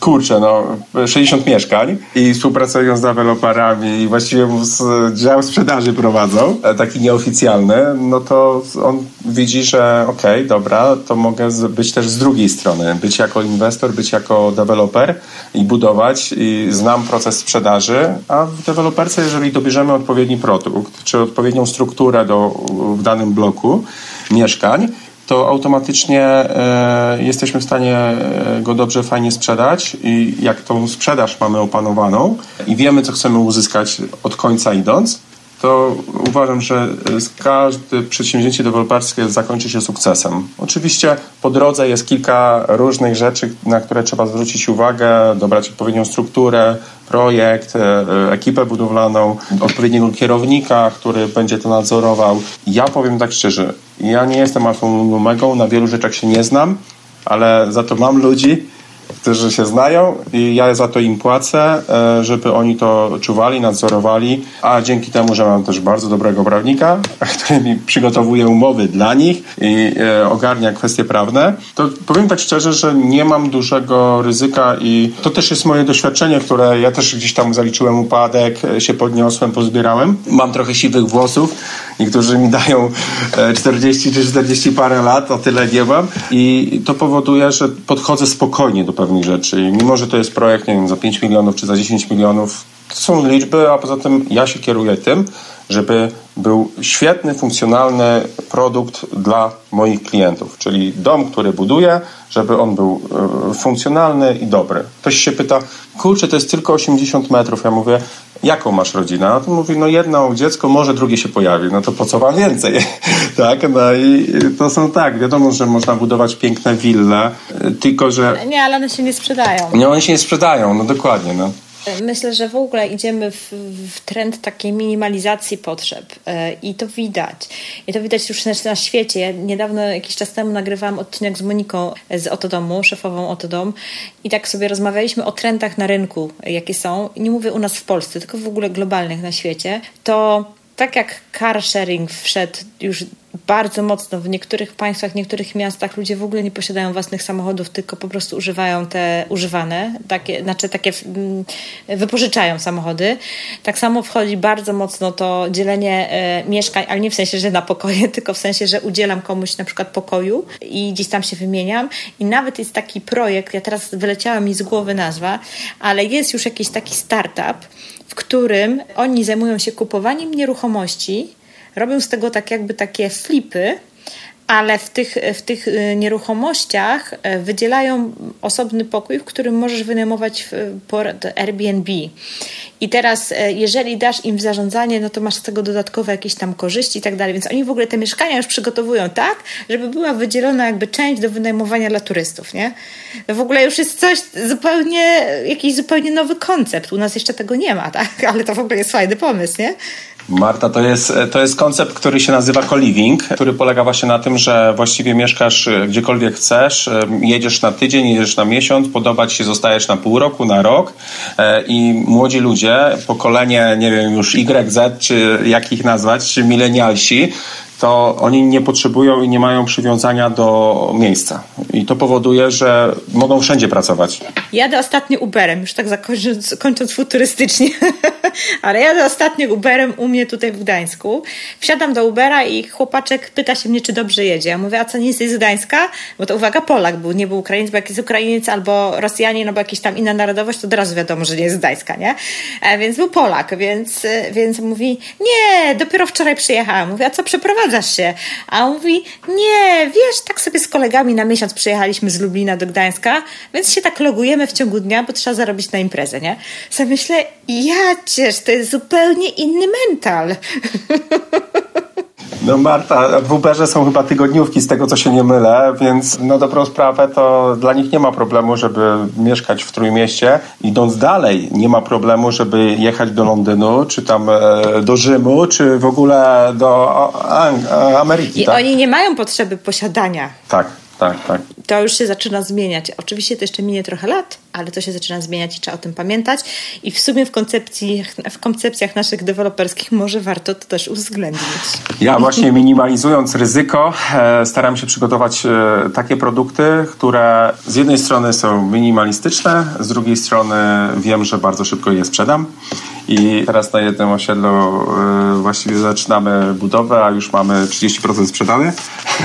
kurczę, no 60 mieszkań. I współpracują z deweloperami i właściwie z dział sprzedaży prowadzą, taki nieoficjalny, no to on widzi, że okej, okay, dobra, to mogę być też z drugiej strony, być jako inwestor, być jako deweloper i budować i znam proces sprzedaży, a w deweloperce, jeżeli dobierzemy odpowiedni produkt, czy odpowiednią strukturę do, w danym bloku mieszkań, to automatycznie e, jesteśmy w stanie e, go dobrze, fajnie sprzedać i jak tą sprzedaż mamy opanowaną i wiemy, co chcemy uzyskać od końca idąc, to uważam, że każde przedsięwzięcie deweloperskie zakończy się sukcesem. Oczywiście po drodze jest kilka różnych rzeczy, na które trzeba zwrócić uwagę, dobrać odpowiednią strukturę, projekt, e, ekipę budowlaną, odpowiedniego kierownika, który będzie to nadzorował. Ja powiem tak szczerze, ja nie jestem alfą omegą, na wielu rzeczach się nie znam, ale za to mam ludzi, którzy się znają i ja za to im płacę, e, żeby oni to czuwali, nadzorowali, a dzięki temu, że mam też bardzo dobrego prawnika, który mi przygotowuje umowy dla nich i e, ogarnia kwestie prawne, to powiem tak szczerze, że nie mam dużego ryzyka i to też jest moje doświadczenie, które ja też gdzieś tam zaliczyłem upadek, e, się podniosłem, pozbierałem. Mam trochę siwych włosów, niektórzy mi dają 40 czy 40 parę lat, o tyle nie mam i to powoduje, że podchodzę spokojnie do pewnych rzeczy. I mimo, że to jest projekt, nie wiem, za 5 milionów czy za 10 milionów, to są liczby, a poza tym ja się kieruję tym, żeby był świetny, funkcjonalny produkt dla moich klientów. Czyli dom, który buduję, żeby on był y, funkcjonalny i dobry. Ktoś się pyta, kurczę, to jest tylko 80 metrów. Ja mówię, jaką masz rodzinę? A to mówi, no jedno dziecko, może drugie się pojawi. No to po co wam więcej? tak, no i to są tak, wiadomo, że można budować piękne wille, tylko że... Nie, ale one się nie sprzedają. Nie, one się nie sprzedają, no dokładnie, no. Myślę, że w ogóle idziemy w, w, trend takiej minimalizacji potrzeb e, i to widać. I to widać już na, świecie. Ja niedawno, jakiś czas temu nagrywałam odcinek z Moniką z Otodomu, szefową Otodom i tak sobie rozmawialiśmy o trendach na rynku, jakie są. Nie mówię u nas w Polsce, tylko w ogóle globalnych na świecie. To tak jak car sharing wszedł już bardzo mocno w niektórych państwach, w niektórych miastach ludzie w ogóle nie posiadają własnych samochodów, tylko po prostu używają te używane, takie, znaczy takie mm, wypożyczają samochody. Tak samo wchodzi bardzo mocno to dzielenie e, mieszkań, ale nie w sensie, że na pokoje, tylko w sensie, że udzielam komuś na przykład pokoju i gdzieś tam się wymieniam. I nawet jest taki projekt, ja teraz wyleciała mi z głowy nazwa, ale jest już jakiś taki startup, w którym oni zajmują się kupowaniem nieruchomości, robią z tego tak jakby takie flipy, ale w tych, w tych y, nieruchomościach y, wydzielają osobny pokój, w którym możesz wynajmować port Airbnb. I teraz, y, jeżeli dasz im w zarządzanie, no to masz z tego dodatkowe jakieś tam korzyści i tak dalej. Więc oni w ogóle te mieszkania już przygotowują tak, żeby była wydzielona jakby część do wynajmowania dla turystów, nie? To w ogóle już jest coś zupełnie, jakiś zupełnie nowy koncept. U nas jeszcze tego nie ma, tak? Ale to w ogóle jest fajny pomysł, nie? Marta, to jest, to jest koncept, który się nazywa co-living, który polega właśnie na tym, że właściwie mieszkasz e, gdziekolwiek chcesz, e, jedziesz na tydzień, jedziesz na miesiąc, podoba ci się, zostajesz na pół roku, na rok e, i młodzi ludzie, pokolenie, nie wiem już YZ, czy jak ich nazwać, czy milenialsi, to oni nie potrzebują i nie mają przywiązania do miejsca. I to powoduje, że mogą wszędzie pracować. Jadę ostatnio Uberem, już tak zakończąc, kończąc futurystycznie, ale jadę ostatnio Uberem u mnie tutaj w Gdańsku. Wsiadam do Ubera i chłopaczek pyta się mnie, czy dobrze jedzie. Ja mówię, a co, nie jesteś z Gdańska? Bo to uwaga, Polak był, nie był Ukrainiec, bo jak jest Ukrainiec albo Rosjanin, albo jakaś tam inna narodowość, to od razu wiadomo, że nie jest z Gdańska, nie? E, więc był Polak, więc, więc mówi, nie, dopiero wczoraj przyjechałam. Mówię, a co przeprowadza? Zgadzasz się? A on mówi, nie, wiesz, tak sobie z kolegami na miesiąc przyjechaliśmy z Lublina do Gdańska, więc się tak logujemy w ciągu dnia, bo trzeba zarobić na imprezę, nie? Sobie myślę, ja ciesz, to jest zupełnie inny mental. No Marta, w Uberze są chyba tygodniówki z tego, co się nie mylę, więc no dobrą sprawę to dla nich nie ma problemu, żeby mieszkać w Trójmieście. Idąc dalej, nie ma problemu, żeby jechać do Londynu, czy tam e, do Rzymu, czy w ogóle do Ameryki. I tak? oni nie mają potrzeby posiadania. Tak tak, tak. To już się zaczyna zmieniać. Oczywiście to jeszcze minie trochę lat, ale to się zaczyna zmieniać i trzeba o tym pamiętać. I w sumie w, koncepcji, w koncepcjach naszych deweloperskich może warto to też uwzględnić. Ja właśnie minimalizując ryzyko, e, staram się przygotować e, takie produkty, które z jednej strony są minimalistyczne, z drugiej strony wiem, że bardzo szybko je sprzedam. I teraz na jednym osiedlu e, właściwie zaczynamy budowę, a już mamy 30% sprzedane.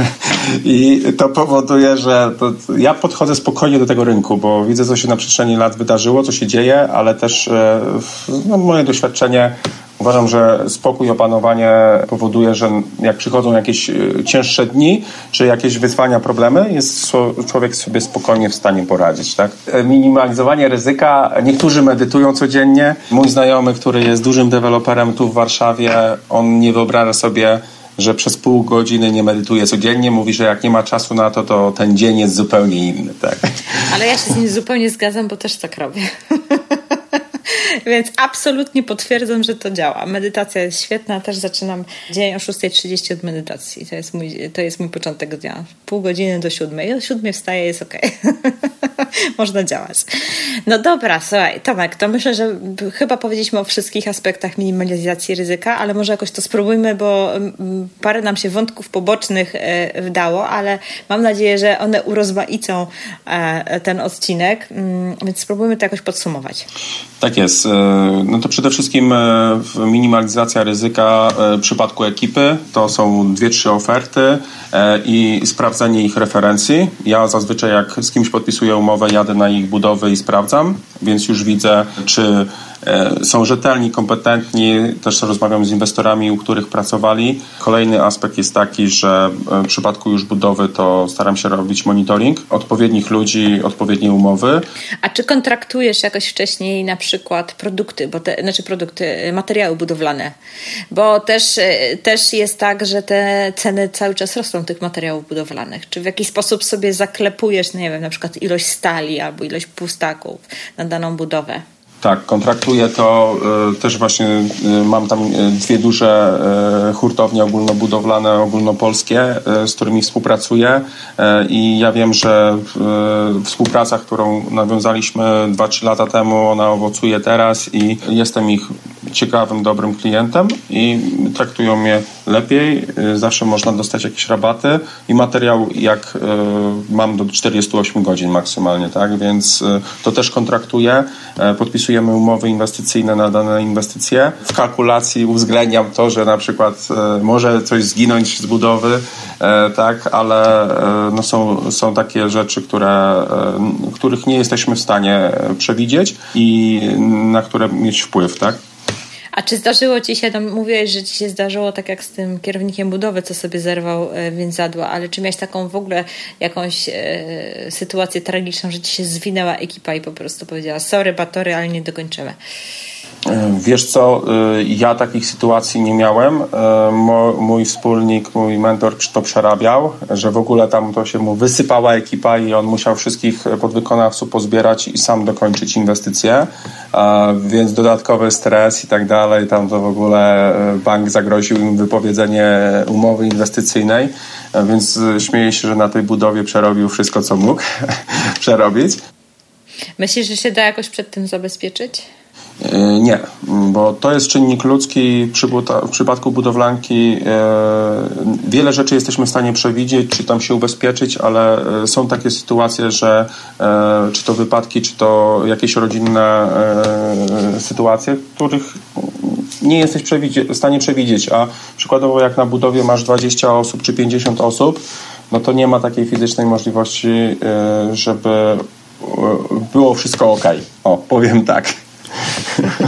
I to powoduje, że to, ja podchodzę spokojnie do tego rynku, bo widzę, co się na przestrzeni lat wydarzyło, co się dzieje, ale też e, no, moje doświadczenie Uważam, że spokój, opanowanie powoduje, że jak przychodzą jakieś e, cięższe dni, czy jakieś wyzwania, problemy, jest człowiek sobie spokojnie w stanie poradzić. Tak? E, minimalizowanie ryzyka. Niektórzy medytują codziennie. Mój znajomy, który jest dużym deweloperem tu w Warszawie, on nie wyobraża sobie że przez pół godziny nie medytuje codziennie, mówi, że jak nie ma czasu na to, to ten dzień jest zupełnie inny. Tak? Ale ja się z nim zupełnie zgadzam, bo też tak robię. Więc absolutnie potwierdzam, że to działa. Medytacja jest świetna. Też zaczynam dzień o 6.30 od medytacji. To jest, mój, to jest mój początek dnia. Pół godziny do siódmej. O siódmej wstaję, jest ok. Można działać. No dobra, słuchaj, Tomek, to myślę, że chyba powiedzieliśmy o wszystkich aspektach minimalizacji ryzyka, ale może jakoś to spróbujmy, bo mm, parę nam się wątków pobocznych e, wdało, ale mam nadzieję, że one urozmaicą e, ten odcinek, mm, więc spróbujmy to jakoś podsumować. Tak jest. E, no to przede wszystkim minimalizacja ryzyka w przypadku ekipy to są dwie, trzy oferty i sprawdzenie ich referencji. Ja zazwyczaj jak z kimś podpisuję umowę, jadę na ich budowę i sprawdzam, więc już widzę, czy są rzetelni, kompetentni, też rozmawiam z inwestorami, u których pracowali. Kolejny aspekt jest taki, że e, w przypadku już budowy to staram się robić monitoring odpowiednich ludzi, odpowiednie umowy. A czy kontraktujesz jakoś wcześniej na przykład produkty, bo te, znaczy produkty, materiały budowlane? Bo też, e, też jest tak, że te ceny cały czas rosną tych materiałów budowlanych. Czy w jakiś sposób sobie zaklepujesz, nie wiem, na przykład ilość stali albo ilość pustaków na daną budowę? Tak, kontraktuję to y, też właśnie y, mam tam y, dwie duże hurtownie ogólnobudowlane, ogólnopolskie, z którymi współpracuję i ja wiem, że współpraca, którą nawiązaliśmy 2-3 lata temu, ona owocuje teraz i jestem ich ciekawym, dobrym klientem i traktują mnie lepiej. Zawsze można dostać jakieś rabaty i materiał jak mam do 48 godzin maksymalnie, tak? Więc to też kontraktuję, podpisuję podpisujemy umowy inwestycyjne na dane inwestycje. W kalkulacji uwzględniam to, że na przykład e, może coś zginąć z budowy, e, tak, ale e, no są, są takie rzeczy, które, których nie jesteśmy w stanie przewidzieć i na które mieć wpływ, tak? A czy zdarzyło ci się, tam mówiłeś, że ci się zdarzyło tak jak z tym kierownikiem budowy, co sobie zerwał e, więzadła, ale czy miałeś taką w ogóle jakąś e, sytuację tragiczną, że ci się zwinęła ekipa i po prostu powiedziała sorry, batory, ale nie dokończymy? Wiesz co, y, ja takich sytuacji nie miałem. Mój wspólnik, mój mentor to przerabiał, że w ogóle tam to się mu wysypała ekipa i on musiał wszystkich podwykonawców pozbierać i sam dokończyć inwestycje, więc dodatkowy stres i tak dalej, tam to w ogóle y, bank zagroził im wypowiedzenie umowy inwestycyjnej, więc śmieję się, że na tej budowie przerobił wszystko, co mógł przerobić. Myślisz, że się da jakoś przed tym zabezpieczyć? E, nie, bo to jest czynnik ludzki. W przypadku budowlanki e, wiele rzeczy jesteśmy w stanie przewidzieć, czy tam się ubezpieczyć, ale e, są takie sytuacje, że czy to wypadki, czy to jakieś rodzinne sytuacje, których nie jesteś w stanie przewidzieć. A przykładowo, jak na budowie masz 20 osób czy 50 osób, no to nie ma takiej fizycznej możliwości, żeby było wszystko ok. O, powiem tak.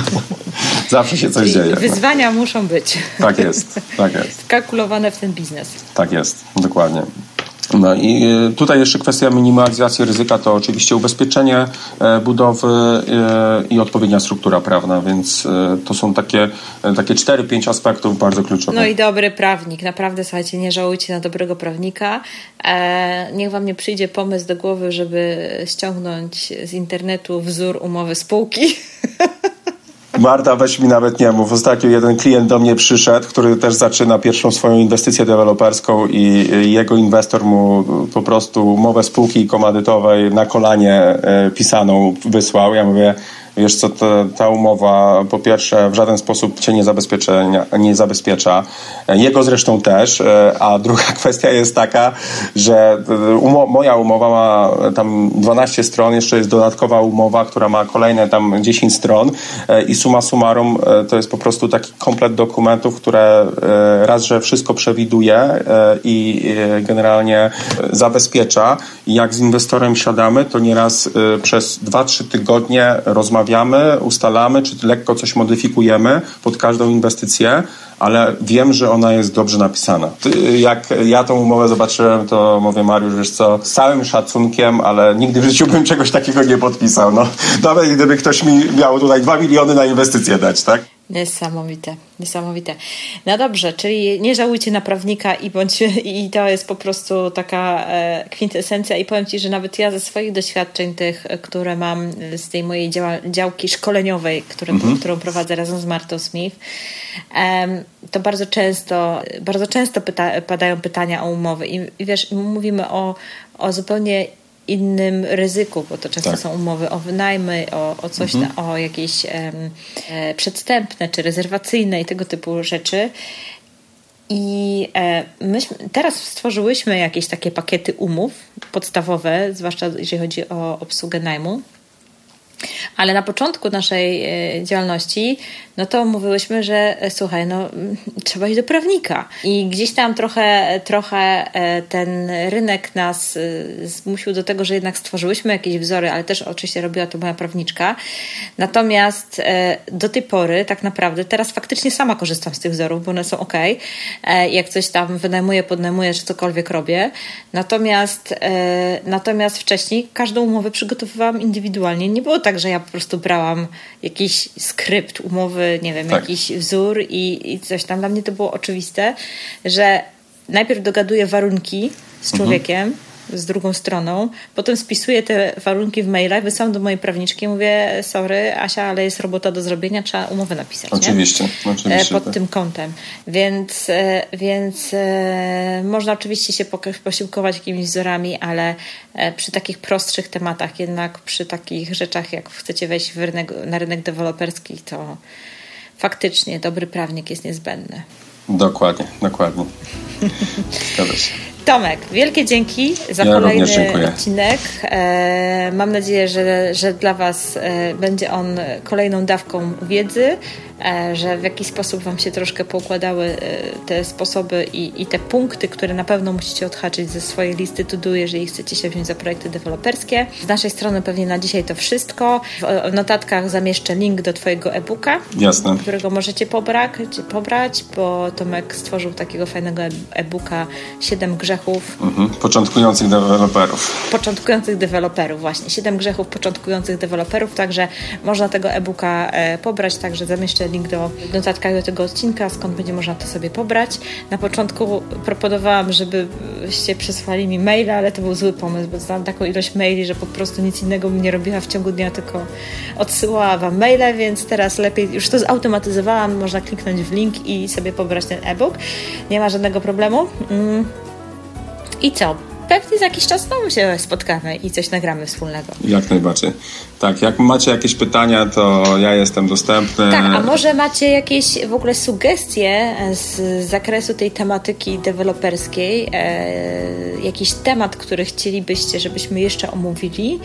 Zawsze się coś Czyli dzieje. Wyzwania muszą być. Tak jest, tak jest. Wkalkulowane w ten biznes. Tak jest, dokładnie. No i e, tutaj jeszcze kwestia minimalizacji ryzyka to oczywiście ubezpieczenie e, budowy e, i odpowiednia struktura prawna, więc to są takie, takie 4-5 aspektów bardzo kluczowych. No i dobry prawnik. Naprawdę, słuchajcie, nie żałujcie na dobrego prawnika. Niech wam nie przyjdzie pomysł do głowy, żeby ściągnąć z internetu wzór umowy spółki. Marta, weź mi nawet nie mów. Ostatnio jeden klient do mnie przyszedł, który też zaczyna pierwszą swoją inwestycję deweloperską i jego inwestor mu po prostu umowę spółki komandytowej na kolanie e, pisaną wysłał. Ja mówię, Wiesz co, ta, ta umowa po pierwsze w żaden sposób cię nie zabezpiecza, nie zabezpiecza. Jego zresztą też. E, a druga kwestia jest taka, że e, umo moja umowa ma tam 12 stron, jeszcze jest dodatkowa umowa, która ma kolejne tam 10 stron e, i suma summarum to jest po prostu taki komplet dokumentów, które raz, że wszystko przewiduje i generalnie zabezpiecza. Jak z inwestorem siadamy, to nieraz przez 2-3 tygodnie rozmawiamy rozmawiamy, ustalamy, czy lekko coś modyfikujemy pod każdą inwestycję, ale wiem, że ona jest dobrze napisana. Jak ja tą umowę zobaczyłem, to mówię, Mariusz, wiesz co, z całym szacunkiem, ale nigdy w życiu bym czegoś takiego nie podpisał. No, nawet gdyby ktoś mi miał tutaj dwa miliony na inwestycje dać, tak? Niesamowite, niesamowite. No dobrze, czyli nie żałujcie na prawnika i bądź i to jest po prostu taka e, kwintesencja i powiem Ci, że nawet ja ze swoich doświadczeń tych, które mam z tej mojej działki szkoleniowej, które, mhm. którą prowadzę razem z Martą Smith, to bardzo często, bardzo często pyta, padają pytania o umowy i, i wiesz, mówimy o, o zupełnie innym ryzyku, bo to często tak. są umowy o wynajmy, o, o coś, mhm. na, o jakieś e, przedstępne czy rezerwacyjne i tego typu rzeczy. I e, myśmy, teraz stworzyłyśmy jakieś takie pakiety umów podstawowe, zwłaszcza jeżeli chodzi o obsługę najmu. Ale na początku naszej e, działalności, no to mówiłyśmy, że e, słuchaj, no mm, trzeba iść do prawnika. I gdzieś tam trochę, trochę e, ten rynek nas zmusił do tego, że jednak stworzyłyśmy jakieś wzory, ale też oczywiście robiła to moja prawniczka. Natomiast do tej pory tak naprawdę teraz faktycznie sama korzystam z tych wzorów, bo one są ok. Jak coś tam wynajmuję, podnajmuję, czy cokolwiek robię. Natomiast, natomiast wcześniej każdą umowę przygotowywałam indywidualnie. Nie było tak, tak, że ja po prostu brałam jakiś skrypt umowy, nie wiem, tak. jakiś wzór i, i coś tam. Dla mnie to było oczywiste, że najpierw dogaduję warunki z mhm. człowiekiem, mhm z drugą stroną. Potem spisuję te warunki w mailach, wysyłam do mojej prawniczki i mówię, sorry Asia, ale jest robota do zrobienia, trzeba umowę napisać. Oczywiście, nie? oczywiście. Pod tak. tym kątem. Więc, e, więc e, można oczywiście się posiłkować jakimiś wzorami, ale e, przy takich prostszych tematach, jednak przy takich rzeczach, jak chcecie wejść rynek, na rynek deweloperski, to faktycznie dobry prawnik jest niezbędny. Dokładnie, dokładnie. Zgadza się. Tomek, wielkie dzięki za ja kolejny odcinek. E, mam nadzieję, że, że dla Was e, będzie on kolejną dawką wiedzy. E, że w jakiś sposób Wam się troszkę poukładały e, te sposoby i, i te punkty, które na pewno musicie odhaczyć ze swojej listy to do, jeżeli chcecie się wziąć za projekty deweloperskie. Z naszej strony pewnie na dzisiaj to wszystko. W notatkach zamieszczę link do Twojego e-booka, Jasne. którego możecie pobrać, pobrać, bo Tomek stworzył takiego fajnego e-booka 7 grzechów. Mhm. Początkujących deweloperów. Początkujących deweloperów, właśnie. 7 grzechów początkujących deweloperów, także można tego e-booka e, pobrać, także zamieszczę link do notatka do tego odcinka, skąd będzie można to sobie pobrać. Na początku proponowałam, żebyście przesłali mi maila, ale to był zły pomysł, bo znam taką ilość maili, że po prostu nic innego bym nie robiła w ciągu dnia, tylko odsyłała wam maile, więc teraz lepiej, już to zautomatyzowałam, można kliknąć w link i sobie pobrać ten e-book. Nie ma żadnego problemu. Mm. I co? Pewnie za jakiś czas znowu się spotkamy i coś nagramy wspólnego. Jak najbardziej. Tak, jak macie jakieś pytania, to ja jestem dostępny. Tak, a może macie jakieś w ogóle sugestie z zakresu tej tematyki deweloperskiej, e, jakiś temat, który chcielibyście, żebyśmy jeszcze omówili,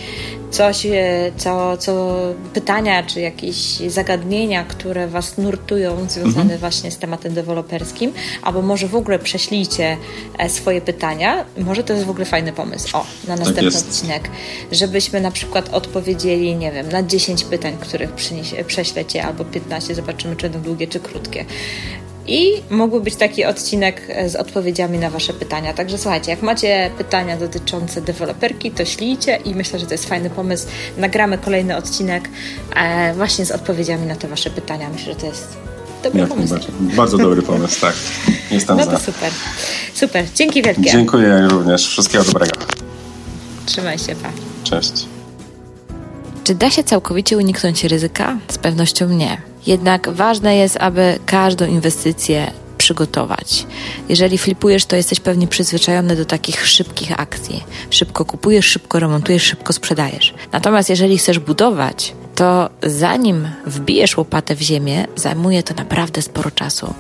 coś, e, co, co pytania, czy jakieś zagadnienia, które Was nurtują, związane mhm. właśnie z tematem deweloperskim, albo może w ogóle prześlijcie e, swoje pytania. Może to jest w ogóle fajny pomysł. O, na tak następny tak odcinek. Żebyśmy na przykład odpowiedzieli, nie wiem, na 10 pytań, których przyniesie, prześlecie, albo 15, zobaczymy, czy będą długie, czy krótkie. I mógłby być taki odcinek e, z odpowiedziami na Wasze pytania. Także słuchajcie, jak macie pytania dotyczące deweloperki, to ślijcie i myślę, że to jest fajny pomysł. Nagramy kolejny odcinek e, właśnie z odpowiedziami na te Wasze pytania. Myślę, że to jest dobry jak pomysł. Bardzo dobry pomysł, tak. Jestem no to za. super. Super. Dzięki wielkie. Dziękuję również. Wszystkiego dobrego. Trzymaj się, pa. Cześć. Czy da się całkowicie uniknąć ryzyka? Z pewnością nie. Jednak ważne jest, aby każdą inwestycję przygotować. Jeżeli flipujesz, to jesteś pewnie przyzwyczajony do takich szybkich akcji. Szybko kupujesz, szybko remontujesz, szybko sprzedajesz. Natomiast jeżeli chcesz budować, to zanim wbijesz łopatę w ziemię, zajmuje to naprawdę sporo czasu.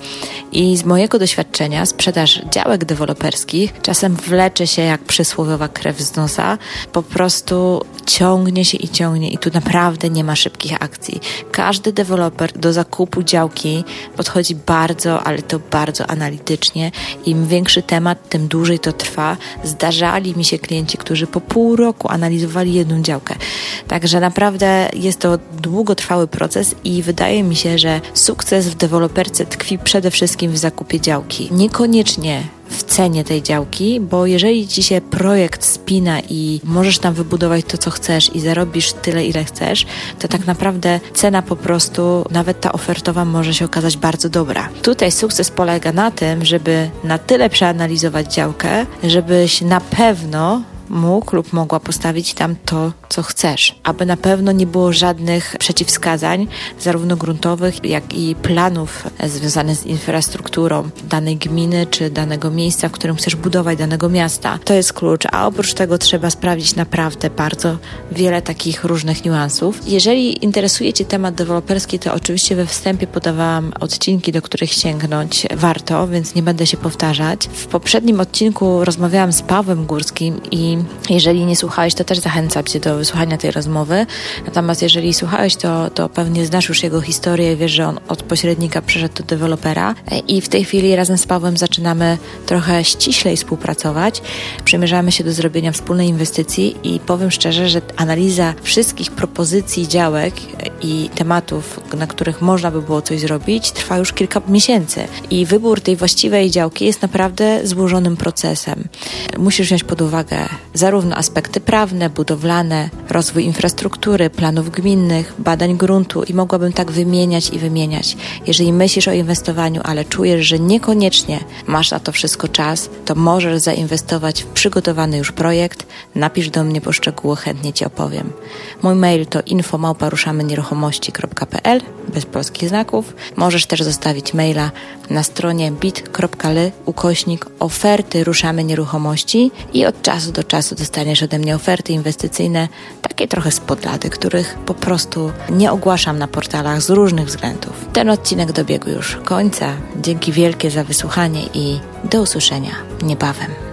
I z mojego doświadczenia sprzedaż działek deweloperskich czasem wlecze się jak przysłowiowa krew z nosa, po prostu ciągnie się i ciągnie i tu naprawdę nie ma szybkich akcji. Każdy deweloper do zakupu działki podchodzi bardzo, ale to bardzo analitycznie. Im większy temat, tym dłużej to trwa. Zdarzali mi się klienci, którzy po pół roku analizowali jedną działkę. Także naprawdę jest to długotrwały proces i wydaje mi się, że sukces w deweloperce tkwi przede wszystkim w zakupie działki. Niekoniecznie w cenie tej działki, bo jeżeli ci się projekt spina i możesz tam wybudować to, co chcesz i zarobisz tyle, ile chcesz, to tak naprawdę cena po prostu, nawet ta ofertowa, może się okazać bardzo dobra. Tutaj sukces polega na tym, żeby na tyle przeanalizować działkę, żebyś na pewno mógł lub mogła postawić tam to, co chcesz, aby na pewno nie było żadnych przeciwwskazań, zarówno gruntowych, jak i planów związanych z infrastrukturą danej gminy czy danego miejsca, w którym chcesz budować danego miasta. To jest klucz, a oprócz tego trzeba sprawdzić naprawdę bardzo wiele takich różnych niuansów. Jeżeli interesuje Cię temat deweloperski, to oczywiście we wstępie podawałam odcinki, do których sięgnąć warto, więc nie będę się powtarzać. W poprzednim odcinku rozmawiałam z Pawłem Górskim i jeżeli nie słuchałeś, to też zachęcam Cię do wysłuchania tej rozmowy. Natomiast jeżeli słuchałeś, to, to pewnie znasz już jego historię wiesz, że on od pośrednika przeszedł do dewelopera i w tej chwili razem z Pawłem zaczynamy trochę ściślej współpracować. Przymierzamy się do zrobienia wspólnej inwestycji i powiem szczerze, że analiza wszystkich propozycji działek i tematów, na których można by było coś zrobić, trwa już kilka miesięcy. I wybór tej właściwej działki jest naprawdę złożonym procesem. Musisz wziąć pod uwagę zarówno aspekty prawne, budowlane, rozwój infrastruktury, planów gminnych, badań gruntu i mogłabym tak wymieniać i wymieniać. Jeżeli myślisz o inwestowaniu, ale czujesz, że niekoniecznie masz na to wszystko czas, to możesz zainwestować w przygotowany już projekt. Napisz do mnie po szczegóły, chętnie Ci opowiem. Mój mail to infomałparuszamynieruchomości.pl bez polskich znaków. Możesz też zostawić maila na stronie bit.ly ukośnik oferty ruszamy nieruchomości i od czasu do czasu dostaniesz ode mnie oferty inwestycyjne, takie trochę z podlady, których po prostu nie ogłaszam na portalach z różnych względów. Ten odcinek dobiegł już końca. Dzięki wielkie za wysłuchanie i do usłyszenia niebawem.